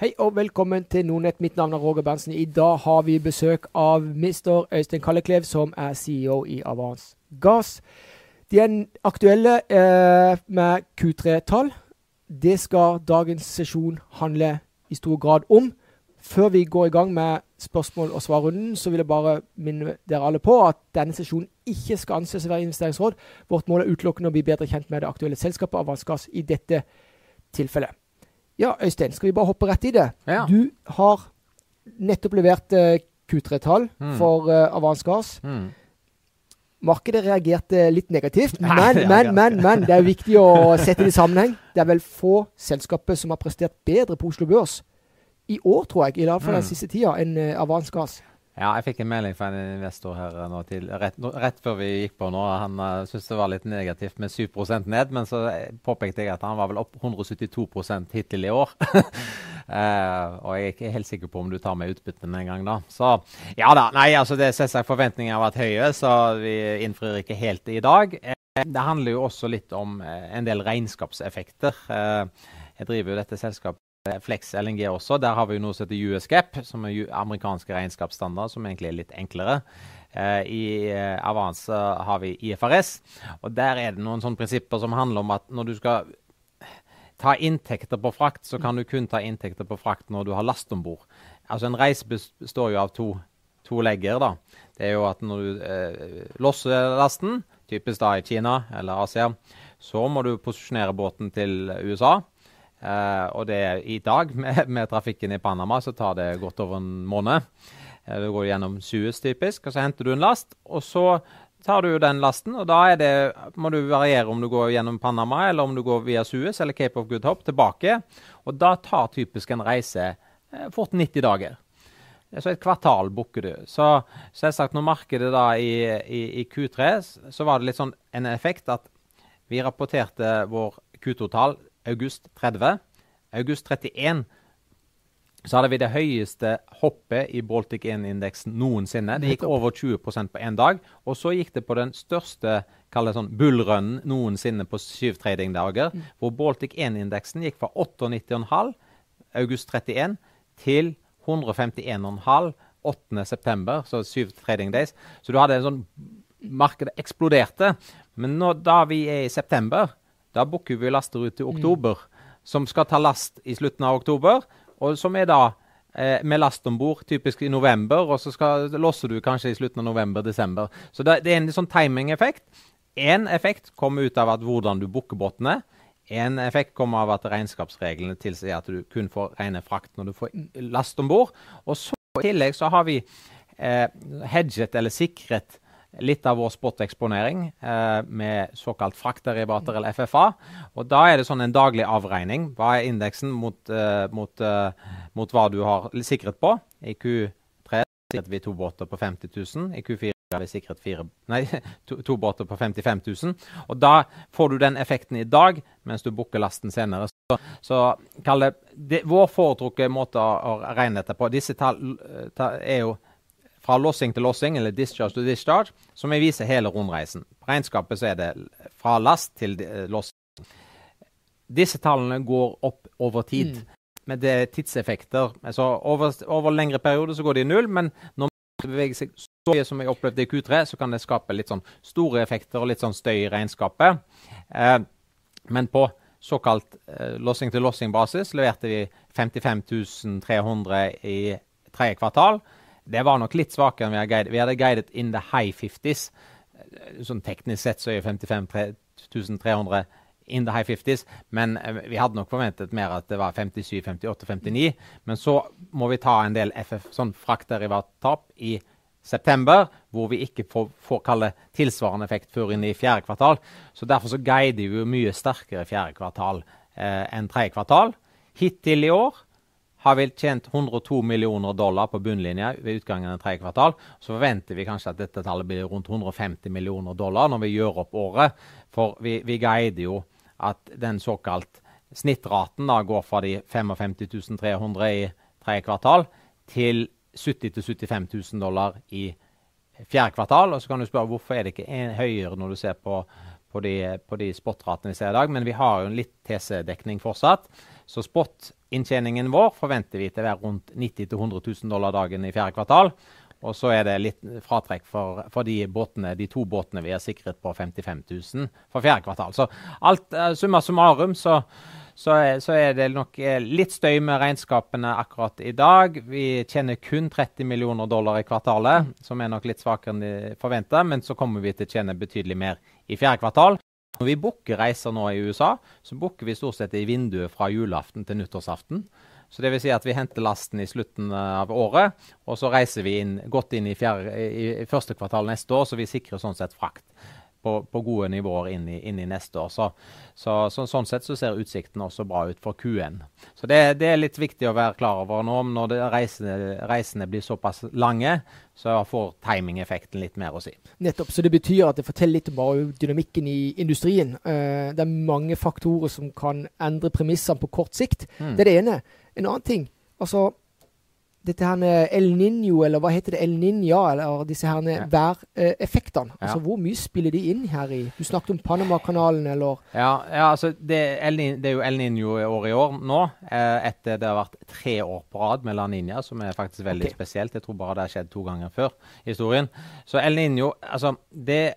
Hei og velkommen til Nordnett. Mitt navn er Roger Berntsen. I dag har vi besøk av mister Øystein Kalleklev, som er CEO i Avans Gass. De er aktuelle eh, med Q3-tall. Det skal dagens sesjon handle i stor grad om. Før vi går i gang med spørsmål- og svarrunden, så vil jeg bare minne dere alle på at denne sesjonen ikke skal anses å være investeringsråd. Vårt mål er utelukkende å bli bedre kjent med det aktuelle selskapet Avans Gass i dette tilfellet. Ja, Øystein, skal vi bare hoppe rett i det? Ja. Du har nettopp levert uh, Q3-tall Mm. for uh, Avance Gass. Mm. Markedet reagerte litt negativt, men, men, men, men det er viktig å sette det i sammenheng. Det er vel få selskaper som har prestert bedre på Oslo Børs i år, tror jeg, i hvert fall den Mm. siste tida, enn eh, Avans Gass. Ja, jeg fikk en melding fra en investor her eh, nå til, rett, rett før vi gikk på nå. Han uh, syntes det var litt negativt med 7% ned, men så eh, påpekte jeg at han var vel opp 172% hittil i år. Uh, og jeg er ikke helt sikker på om du tar med utbyttene en gang, da. Så ja da. Nei, altså det er selvsagt forventningene har vært høye, så vi innfrir ikke helt i dag. Eh, det handler jo også litt om eh, en del regnskapseffekter. Eh, jeg driver jo dette selskapet Flex LNG også. Der har vi jo noe som heter USGAP, som er amerikanske regnskapsstandarder, som egentlig er litt enklere. Eh, I eh, Avance har vi IFRS, og der er det noen sånne prinsipper som handler om at når du skal ta inntekter på frakt, så kan du kun ta inntekter på frakt når du har last om bord. Altså en reise består jo av to, to legger. da. Det er jo at når du eh, losser lasten, typisk da i Kina eller Asia, så må du posisjonere båten til USA. Eh, og det er i dag, med, med trafikken i Panama, så tar det godt over en måned. Eh, du går gjennom Suez typisk, og så henter du en last. Og så tar du den lasten, og da det, må du variere om du går gjennom Panama, eller om du går via Suez eller Cape of Good Hope tilbake. Og da tar typisk en reise eh, fort 90 dager. Så et kvartal booker du. Så selvsagt når markedet da i, i, i Q3, så var det litt sånn en effekt at vi rapporterte vår Q-total august 30. August 31 så hadde vi det høyeste hoppet i Baltic 1-indeksen noensinne. Det gikk over 20% på én dag. Og så gikk det på den største sånn bullrunnen noensinne på syv tradingdager, hvor Baltic 1-indeksen gikk fra 98,5 august 31 til 151,5 8. september, så syv trading days. Så du hadde en sånn Markedet eksploderte. Men nå, da vi er i september, da booker vi laster ut til oktober, som skal ta last i slutten av oktober, og som er da eh, med last om bord, typisk i november, og så skal, losser du kanskje i slutten av november-desember. Så det, det er en sånn timing-effekt. Én effekt kommer ut av at hvordan du booker båtene. En effekt kommer av at regnskapsreglene tilsier at du kun får rene frakt når du får last om bord. Og så i tillegg så har vi eh, hedget eller sikret litt av vår spoteksponering eh, med såkalt fraktderivater eller FFA. Og da er det sånn en daglig avregning. Hva er indeksen mot, eh, mot, eh, mot hva du har sikret på? I Q3 sikret vi to båter på 50 000. I Q4 har vi sikret fire, nei, to, to båter på 55 000. Og da får du den effekten i dag, mens du booker lasten senere. Så, så det, det Vår foretrukne måte å, å regne dette på Disse tall ta, er jo fra lossing til lossing, eller discharge to discharge, som jeg viser hele rundreisen. På regnskapet så er det fra last til eh, lossing. Disse tallene går opp over tid. Men det er tidseffekter. Altså over, over lengre perioder så går de i null, men når man beveger seg så mye som jeg opplevde i Q3, så kan det skape litt sånn store effekter og litt sånn støy i regnskapet. Eh, men på såkalt eh, lossing-til-lossing-basis leverte vi 55 300 i tredje kvartal. Det var nok litt svakere enn vi hadde guidet. Vi hadde guidet in the high 50s. Eh, Sånn teknisk sett så er 55 300 in the high 50s, men eh, vi hadde nok forventet mer at det var 57, 58, 59. Men så må vi ta en del FF, sånn fraktderivattap i september, hvor vi ikke får, får kalle tilsvarende effekt før inn i fjerde kvartal. Så derfor så guider vi mye sterkere fjerde kvartal eh, enn tredje kvartal. Hittil i år har vel tjent 102 millioner dollar på bunnlinja ved utgangen av tredje kvartal. Så forventer vi kanskje at dette tallet blir rundt 150 millioner dollar når vi gjør opp året. For vi, vi guider jo at den såkalt snittraten da går fra de 55 300 i tredje kvartal til 70 000-75 000 dollar i fjerde kvartal. Og så kan du spørre hvorfor er det ikke høyere når du ser på, på de, på de spot-ratene vi ser i dag. Men vi har jo en litt TC-dekning fortsatt. Så spot-inntjeningen vår forventer vi til å være rundt 90 000-100 000 dollar dagen i fjerde kvartal. Og så er det litt fratrekk for, for de, båtene, de, to båtene vi har sikret på 55 000 for fjerde kvartal. Så alt, uh, summa summarum så, så, er, så, er det nok eh, litt støy med regnskapene akkurat i dag. Vi tjener kun 30 millioner dollar i kvartalet, som er nok litt svakere enn de forventa. Men så kommer vi til å tjene betydelig mer i fjerde kvartal. Når vi booker reiser nå i USA, så booker vi stort sett i vinduet fra julaften til nyttårsaften. Så det vil si at vi henter lasten i slutten av året, og så reiser vi inn, godt inn i, fjerde, i, første kvartal neste år, så vi sikrer sånn sett frakt på, på gode nivåer inn i, inn i neste år. Så, så, så, sånn sett så ser utsikten også bra ut for Q1. Så det, det er litt viktig å være klar over nå. Når reisene, reisene, blir såpass lange, så får timingeffekten litt mer å si. Nettopp. Så det betyr at det forteller litt om dynamikken i industrien. Uh, det er mange faktorer som kan endre premissene på kort sikt. Mm. Det er det ene. En annen ting altså dette her med El Niño, eller hva heter det, El Niña, eller disse her ja. væreffektene. Altså, ja. Hvor mye spiller de inn her i Du snakket om Panamakanalen, eller Ja, ja altså det, det, er jo El Niño-år i år nå. Eh, etter det har vært tre år på rad med La Niña, som er faktisk veldig okay. spesielt. Jeg tror bare det har skjedd to ganger før i historien. Så El Niño, altså det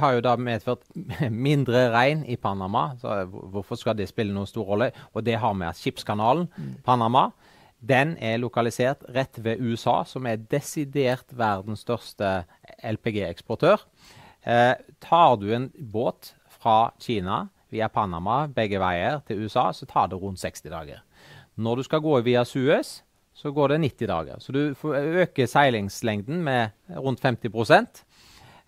har jo da medført mindre regn i Panama. så Hvorfor skal det spille noen stor rolle? Og det har med skipskanalen mm. Panama. Den er lokalisert rett ved USA, som er desidert verdens største LPG-eksportør. Eh, tar du en båt fra Kina via Panama begge veier til USA, så tar det rundt 60 dager. Når du skal gå via Suez, så går det 90 dager. Så du øker seilingslengden med rundt 50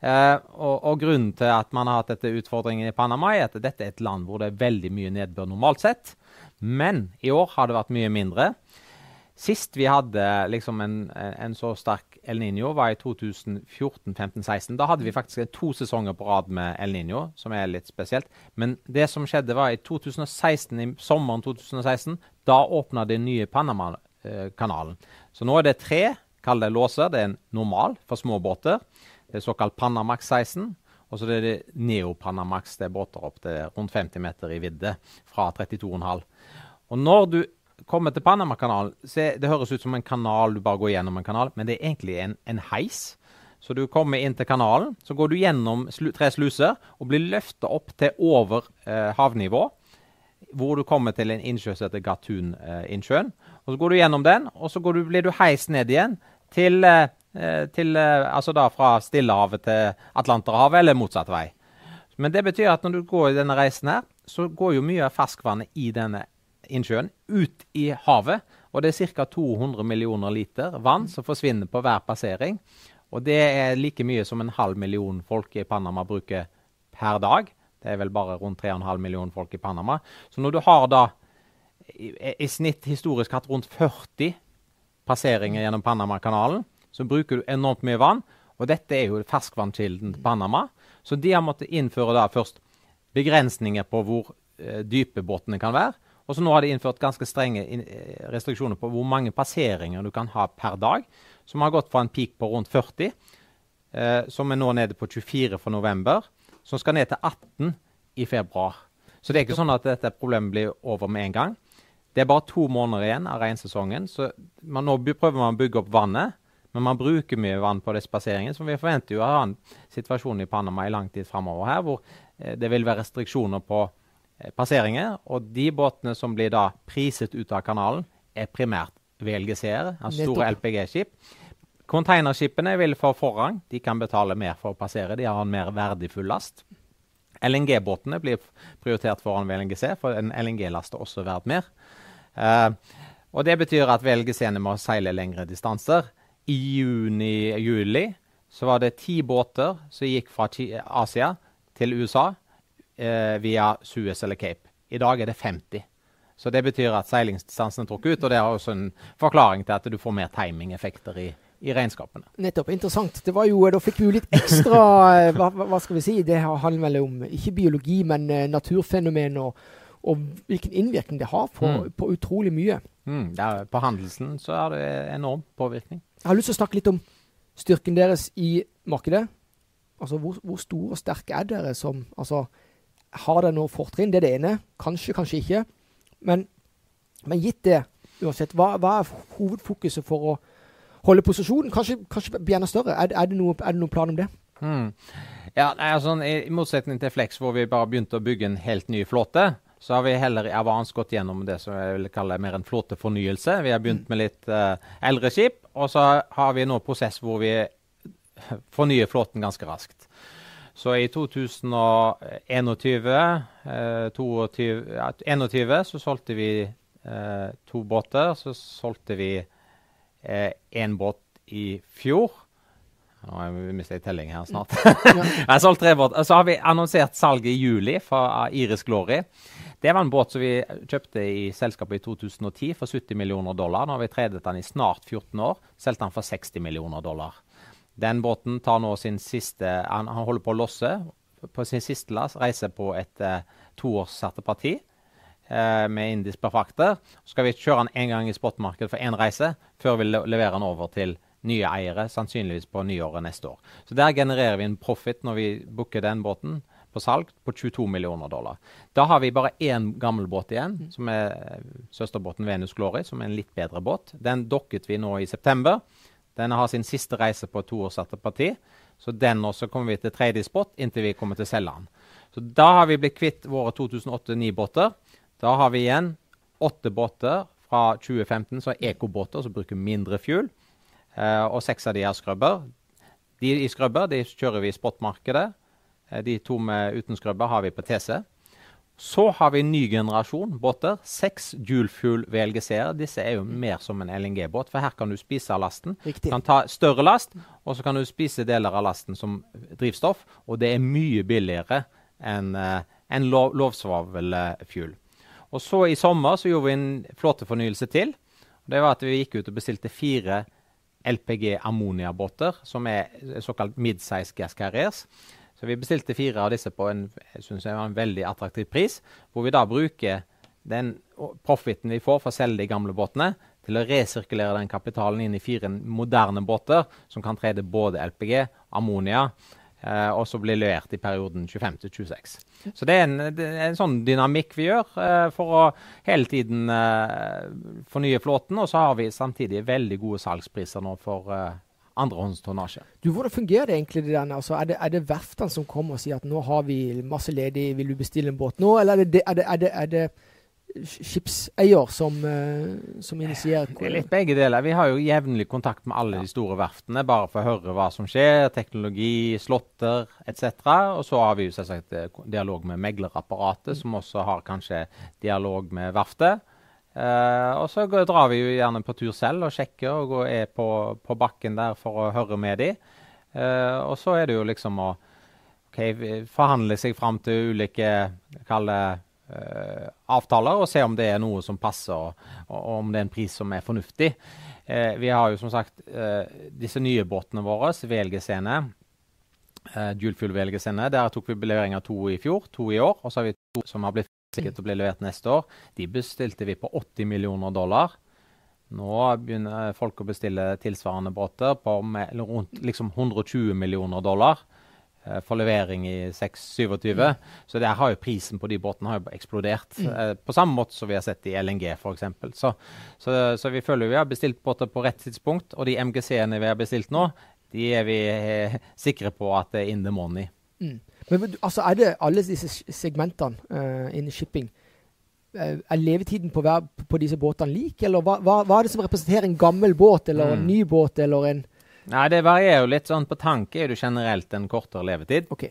Eh, og, og, Grunnen til at man har hatt dette utfordringen i Panama, er at dette er et land hvor det er veldig mye nedbør normalt sett. Men i år har det vært mye mindre. Sist vi hadde liksom en, en, så sterk El Niño, var i 2014-15-16. Da hadde vi faktisk to sesonger på rad med El Niño, som er litt spesielt. Men det som skjedde, var i 2016, i sommeren 2016. Da åpna den nye Panama-kanalen. Så nå er det tre, kall det låser. Det er en normal for små båter. Det er såkalt Panamax 16. Og så er det Neo Panamax. Det er båter opp til rundt 50 meter i vidde fra 32,5. Og når du kommer til Panamakanalen, det høres ut som en kanal, du bare går gjennom en kanal, men det er egentlig en, en heis. Så du kommer inn til kanalen, så går du gjennom slu, tre sluser og blir løfta opp til over eh, havnivå. Hvor du kommer til en innsjø som heter Gatun-innsjøen. Eh, og Så går du gjennom den, og så du, blir du heist ned igjen til eh, Eh, til, eh, altså da fra Stillehavet til Atlanterhavet, eller motsatt vei. Men det betyr at når du går i denne reisen her, så går jo mye av ferskvannet i denne innsjøen ut i havet. Og det er ca. 200 millioner liter vann som forsvinner på hver passering. Og det er like mye som en halv million folk i Panama bruker per dag. Det er vel bare rundt 3,5 millioner folk i Panama. Så når du har da i, i snitt historisk hatt rundt 40 passeringer gjennom Panamakanalen, så bruker du enormt mye vann. Og dette er jo ferskvannkilden til Panama. Så de har måttet innføre da først begrensninger på hvor eh, dype båtene kan være. Og så nå har de innført ganske strenge eh, restriksjoner på hvor mange passeringer du kan ha per dag. Som har gått fra en peak på rundt 40, eh, som er nå nede på 24 for november. Som skal ned til 18 i februar. Så det er ikke sånn at dette problemet blir over med en gang. Det er bare to måneder igjen av regnsesongen, så man, nå prøver man å bygge opp vannet. Men man bruker mye vann på disse passeringene, så vi forventer jo å ha en situasjon i Panama i lang tid framover her, hvor eh, det vil være restriksjoner på passeringer. Og de båtene som blir da priset ut av kanalen, er primært VLGC-er, altså store LPG-skip. Containerskipene vil få forrang. De kan betale mer for å passere. De har en mer verdifull last. LNG-båtene blir prioritert foran VLGC, for en LNG-last er også verdt mer. Uh, og Det betyr at VLGC-ene må seile lengre distanser. I juni-juli så var det ti båter som gikk fra Asia til USA eh, via Suez eller Cape. I dag er det 50. Så det betyr at seilingsdistansen er trukket ut, og det er også en forklaring til at du får mer timingeffekter i, i regnskapene. Nettopp. Interessant. Det var jo, Da fikk vi jo litt ekstra eh, hva, hva, skal vi si, Det handler vel om ikke biologi, men naturfenomen og, og, hvilken innvirkning det har på, mm. på utrolig mye. Mm, er, på handelsen så er det enorm påvirkning. Jeg har lyst til å snakke litt om styrken deres i markedet. Altså, Hvor, hvor store og sterke er dere som altså, Har det noe fortrinn? Det er det ene. Kanskje, kanskje ikke. Men Men gitt det, uansett, hva, hva er hovedfokuset for å holde posisjonen? Kanskje, kanskje bli enda større? Er, er, det noe, er, det noen plan om det? Hmm. Ja, altså, I motsetning til Flex, hvor vi bare begynte å bygge en helt ny flåte, så har vi heller i Avans gått gjennom det som jeg vil kalle mer en flåtefornyelse. Vi har begynt med litt uh, eldre skip, og så har vi nå prosess hvor vi fornyer flåten ganske raskt. Så i 2021 eh, 22, ja, 21, så solgte vi eh, to båter. Så solgte vi én eh, båt i fjor. Nå har jeg telling her snart. Ja. jeg solgt tre båter. Så har vi annonsert salg i juli fra Iris Glory. Det var en båt som vi kjøpte i selskapet i 2010 for 70 millioner dollar. Nå har vi tredet den i snart 14 år. Solgte den for 60 millioner dollar. Den båten tar nå sin siste Han, han holder på å losse på sin siste lass, reise på et uh, toårssatte parti uh, med indisk befrakter. Så skal vi kjøre den én gang i spotmarkedet for én reise, før vi leverer den over til nye eiere, sannsynligvis på nyåret neste år. Så Der genererer vi en profit når vi booker den båten på salg på 22 millioner dollar. Da har vi bare én gammel båt igjen, som er eh, søsterbåten Venus Glory, som er en litt bedre båt. Den dokket vi nå i september. Den har sin siste reise på et års parti. Så den også kommer vi til tredje spot inntil vi kommer til Selland. Så da har vi blitt kvitt våre 2008-9-båter. Da har vi igjen åtte båter fra 2015 som er ekobåter som bruker mindre fuel. Eh, og seks av de er skrubber. De i skrubber de kjører vi i spotmarkedet. Eh, de to med uten skrubber har vi på TC. Så har vi en ny generasjon båter. Seks dual-fuel VLGC-er. Disse er jo mer som en LNG-båt, for her kan du spise av lasten. Riktig. Du kan ta større last, og så kan du spise deler av lasten som drivstoff. Og det er mye billigere enn uh, en lov, lovsvavelfuel. Og så i sommer så gjorde vi en flåtefornyelse til. Det var at vi gikk ut og bestilte fire LPG ammoniabåter, som er såkalt midsize gas carriers. Så vi bestilte fire av disse på en, jeg var en veldig attraktiv pris, hvor vi da bruker den profiten vi får for å selge de gamle båtene, til å resirkulere den kapitalen inn i fire moderne båter som kan trede både LPG, ammonia, eh, og så bli levert i perioden 25 26. Så det er, en, det er en sånn dynamikk vi gjør eh, for å hele tiden eh, fornye flåten. Og så har vi samtidig veldig gode salgspriser nå for eh, andrehåndstonnasje. Du, Hvordan fungerer det egentlig? der? Altså, er, det, er det verftene som kommer og sier at nå har vi masse ledig, vil du bestille en båt nå? Eller er det, er det, er det, er det skipseier som, uh, som initierer? Det er litt begge deler. Vi har jo jevnlig kontakt med alle ja. de store verftene bare for å høre hva som skjer. Teknologi, slåtter etc. Og så har vi jo selvsagt eh, dialog med meglerapparatet, mm. som også har kanskje dialog med verftet. Uh, og så drar vi jo gjerne på tur selv og sjekker og går, er på, på, bakken der for å høre med de. Uh, og så er det jo liksom å okay, forhandle seg fram til ulike kalle, uh, avtaler og se om det er noe som passer, og, og, om det er en pris som er fornuftig. vi har jo som sagt disse nye båtene våre, VLG-scene. Uh, Dualfuel VLG-scene. Der tok vi levering av to i fjor, to i år. Og så har vi to som har blitt sikkert å bli levert neste år. De bestilte vi på 80 millioner dollar. Nå begynner folk å bestille tilsvarende båter på med, rundt liksom 120 millioner dollar eh, for levering i 6-27. Mm. Så der har jo prisen på de båtene har jo eksplodert. Mm. Eh, på samme måte som vi har sett i LNG f.eks. Så, så, så vi føler vi har bestilt båter på rett tidspunkt. Og de MGC-ene vi har bestilt nå, de er vi eh, sikre på at det er in the money. Mm. Men altså, er det alle disse segmentene uh, innen shipping uh, Er levetiden på, hver, på disse båtene lik, eller hva, hva, hva, er det som representerer en gammel båt, eller mm. en ny båt, eller en Nei, det varierer jo litt. sånn På tanke er det generelt en kortere levetid. Okay.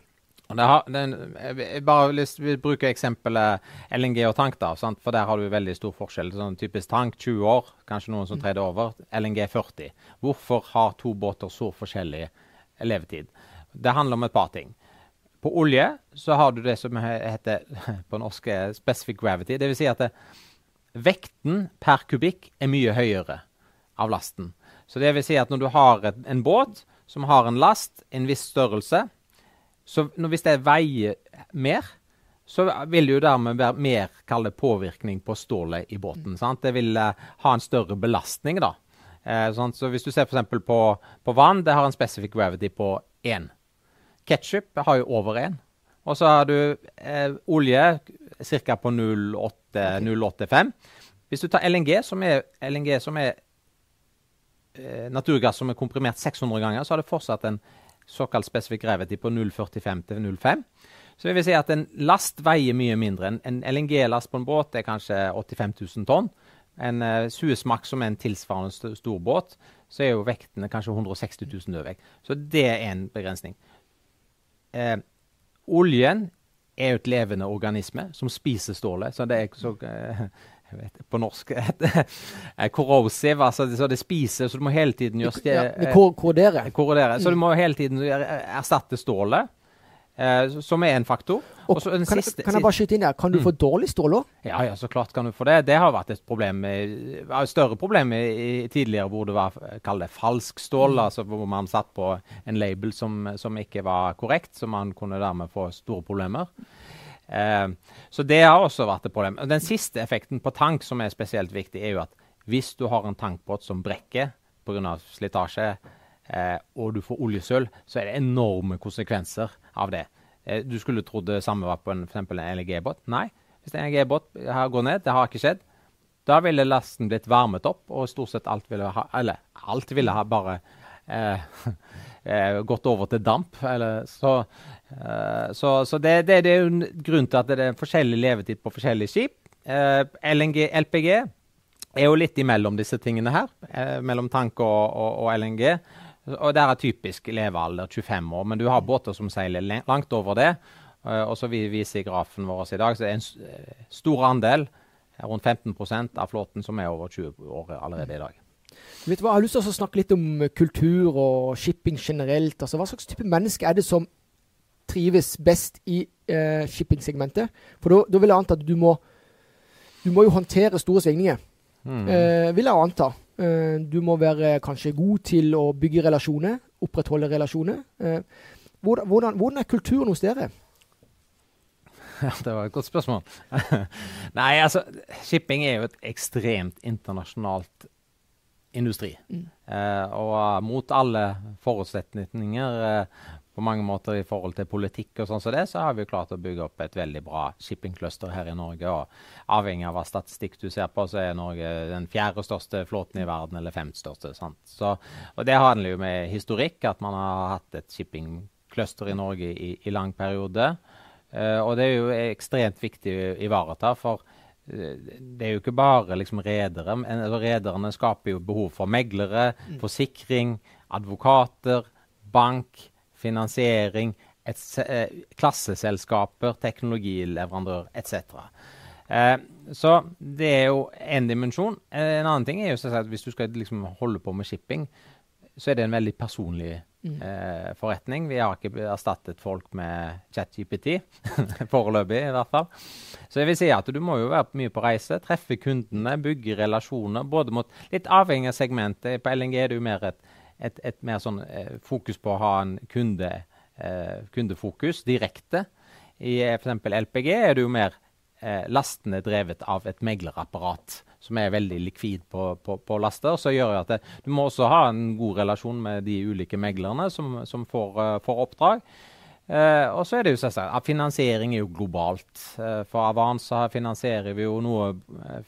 Har, den, jeg bare lyst til å bruke eksempelet LNG og tank, da, sant? for der har du veldig stor forskjell. Sånn Typisk tank 20 år, kanskje noen som trer det over. LNG 40. Hvorfor har to båter så forskjellig levetid? Det handler om et par ting. På olje så har du det som heter på norsk specific gravity. Dvs. Si at det, vekten per kubikk er mye høyere av lasten. Så det vil si at når du har et, en båt som har en last, en viss størrelse, så når, hvis det veier mer, så vil det jo dermed være mer kalde påvirkning på stålet i båten. Sant? Det vil uh, ha en større belastning, da. Eh, så hvis du ser f.eks. På, på vann, det har en specific gravity på 1. Ketsjup har jo over én. Og så har du eh, olje ca. på 0,85. Hvis du tar LNG, som er, LNG, som er eh, naturgass som er komprimert 600 ganger, så har det fortsatt en såkalt spesifikk gravity på 0,45 til 0,5. Så det vil si at en last veier mye mindre. En, en LNG-last på en båt er kanskje 85 000 tonn. En uh, Suezmax som er en tilsvarende st stor båt, så er jo vektene kanskje 160 000 dødvekt. Så det er en begrensning. Eh, oljen er jo et levende organisme som spiser stålet. Så det er så eh, jeg vet, på norsk Korrosiv, altså Så det spiser, så du må hele tiden gjøre ja, korrodere. korrodere. Så du må hele tiden erstatte stålet. Eh, som er en faktor. Og kan, siste, kan, jeg bare skyte inn der, kan du mm. få dårlig stål òg? Ja, ja, så klart kan du få det. Det har vært et problem, et større problem i, tidligere hvor det var kall det falsk stål. Mm. altså Hvor man satt på en label som, som, ikke var korrekt, så man kunne dermed få store problemer. Eh, så det har også vært et problem. Den siste effekten på tank som er spesielt viktig, er jo at hvis du har en tankbåt som brekker pga. slitasje, eh, og du får oljesøl, så er det enorme konsekvenser av det. Eh, du skulle trodd det samme var på en, for en LNG-båt. Nei. Hvis en LNG-båt går ned, det har ikke skjedd, da ville lasten blitt varmet opp, og stort sett alt ville ha Eller alt ville ha bare eh, eh, gått over til damp. Eller, så, eh, så, så det, det, det, er jo en grunn til at det er forskjellig levetid på forskjellige skip. Eh, LNG, LPG er jo litt imellom disse tingene her, eh, mellom tank og, og, og LNG. Og Der er typisk levealder 25 år, men du har båter som seiler langt over det. Uh, og så vi viser grafen vår i dag, så det er en eh, stor andel, rundt 15% av flåten, som er over 20 år allerede i dag. Vet du hva, Jeg har lyst til å snakke litt om kultur og shipping generelt. Altså, Hva slags type menneske er det som trives best i eh, shipping-segmentet? For da vil jeg anta at du må, du må jo håndtere store svingninger. Mm. Eh, vil jeg anta. Eh, du må være kanskje god til å bygge relasjoner, opprettholde relasjoner. Eh, hvordan, hvordan er kulturen hos dere? Ja, det var et godt spørsmål. Nei, altså, shipping er jo et ekstremt internasjonalt industri. Mm. Eh, og mot alle forutsetninger eh, på mange måter i forhold til politikk og sånn som det, så har vi klart å bygge opp et veldig bra shippingcluster her i Norge. og Avhengig av hva statistikk du ser på, så er Norge den fjerde største flåten i verden, eller femte største. Så, og Det handler jo med historikk, at man har hatt et shippingcluster i Norge i, i lang periode. Uh, og det er jo ekstremt viktig å ivareta, for uh, det er jo ikke bare liksom redere. Rederne skaper jo behov for meglere, mm. forsikring, advokater, bank finansiering, et, eh, klasseselskaper, teknologileverandør etc. Eh, så det er jo én dimensjon. Eh, en annen ting er jo at hvis du skal liksom holde på med shipping, så er det en veldig personlig mm. eh, forretning. Vi har ikke erstattet folk med ChatGPT, foreløpig i hvert fall. Så jeg vil si at du må jo være mye på reise, treffe kundene, bygge relasjoner. både mot, Litt avhengig av segmentet. På LNG er det jo mer et et, et mer sånn eh, fokus på å ha en kunde, eh, kundefokus direkte. I eh, f.eks. LPG er det jo mer eh, lastene drevet av et meglerapparat som er veldig likvid på, på, på laster. Så gjør at det, du må også ha en god relasjon med de ulike meglerne som, som får, uh, får, oppdrag. Uh, og så er det jo selvsagt at Finansiering er jo globalt. Uh, for Avanza finansierer vi jo noe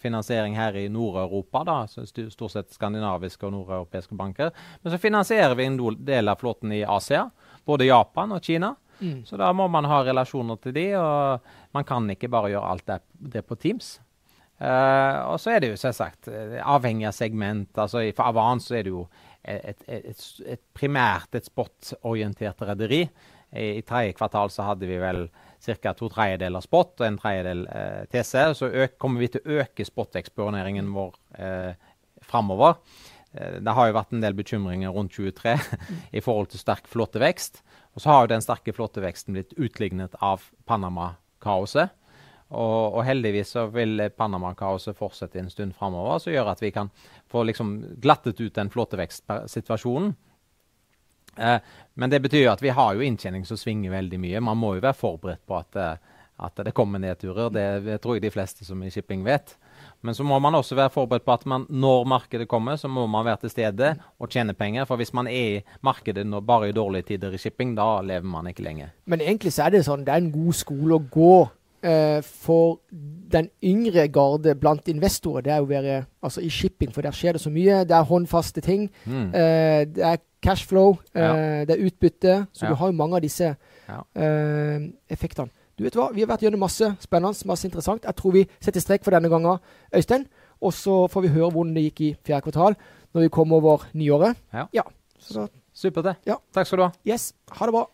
finansiering her i Nord-Europa. da, Stort sett skandinaviske og nordeuropeiske banker. Men så finansierer vi en del av flåten i Asia. Både Japan og Kina. Mm. Så da må man ha relasjoner til de, og man kan ikke bare gjøre alt det, det på Teams. Uh, og så er det jo selvsagt avhengig av segment. altså For Avans er det jo et, et, et, primært et spotorientert rederi. I, i tredje kvartal så hadde vi vel ca. to tredjedeler spot og en tredjedel eh, TC. Så øk, kommer vi til å øke spot-eksponeringen vår eh, framover. Eh, det har jo vært en del bekymringer rundt 23 i forhold til sterk flåtevekst. Og så har jo den sterke flåteveksten blitt utlignet av Panama-kaoset. Og, og, heldigvis så vil Panama-kaoset fortsette en stund framover, som gjør at vi kan få liksom glattet ut den flåtevekstsituasjonen. Eh, men det betyr at vi har jo inntjening som svinger veldig mye. Man må jo være forberedt på at, eh, at det kommer nedturer. Det, tror jeg de fleste som i shipping vet. Men så må man også være forberedt på at man, når markedet kommer, så må man være til stede og tjene penger. For hvis man er i markedet når bare i dårlige tider i shipping, da lever man ikke lenge. Men egentlig så er det sånn, det er en god skole å gå for den yngre garde blant investorer, det er jo å være altså i shipping, for der skjer det så mye. Det er håndfaste ting. Mm. Eh, det er cashflow, eh, Ja. det er utbytte. Så Ja. du har jo mange av disse Ja. eh, effektene. Du vet hva, Vi har vært gjennom masse spennende, masse interessant. Jeg tror vi setter strek for denne gangen, Øystein. Og så får vi høre hvordan det gikk i fjerde kvartal når vi kommer over nyåret. Ja. Så Supert, det. Ja. Takk skal du ha. yes, ha det bra.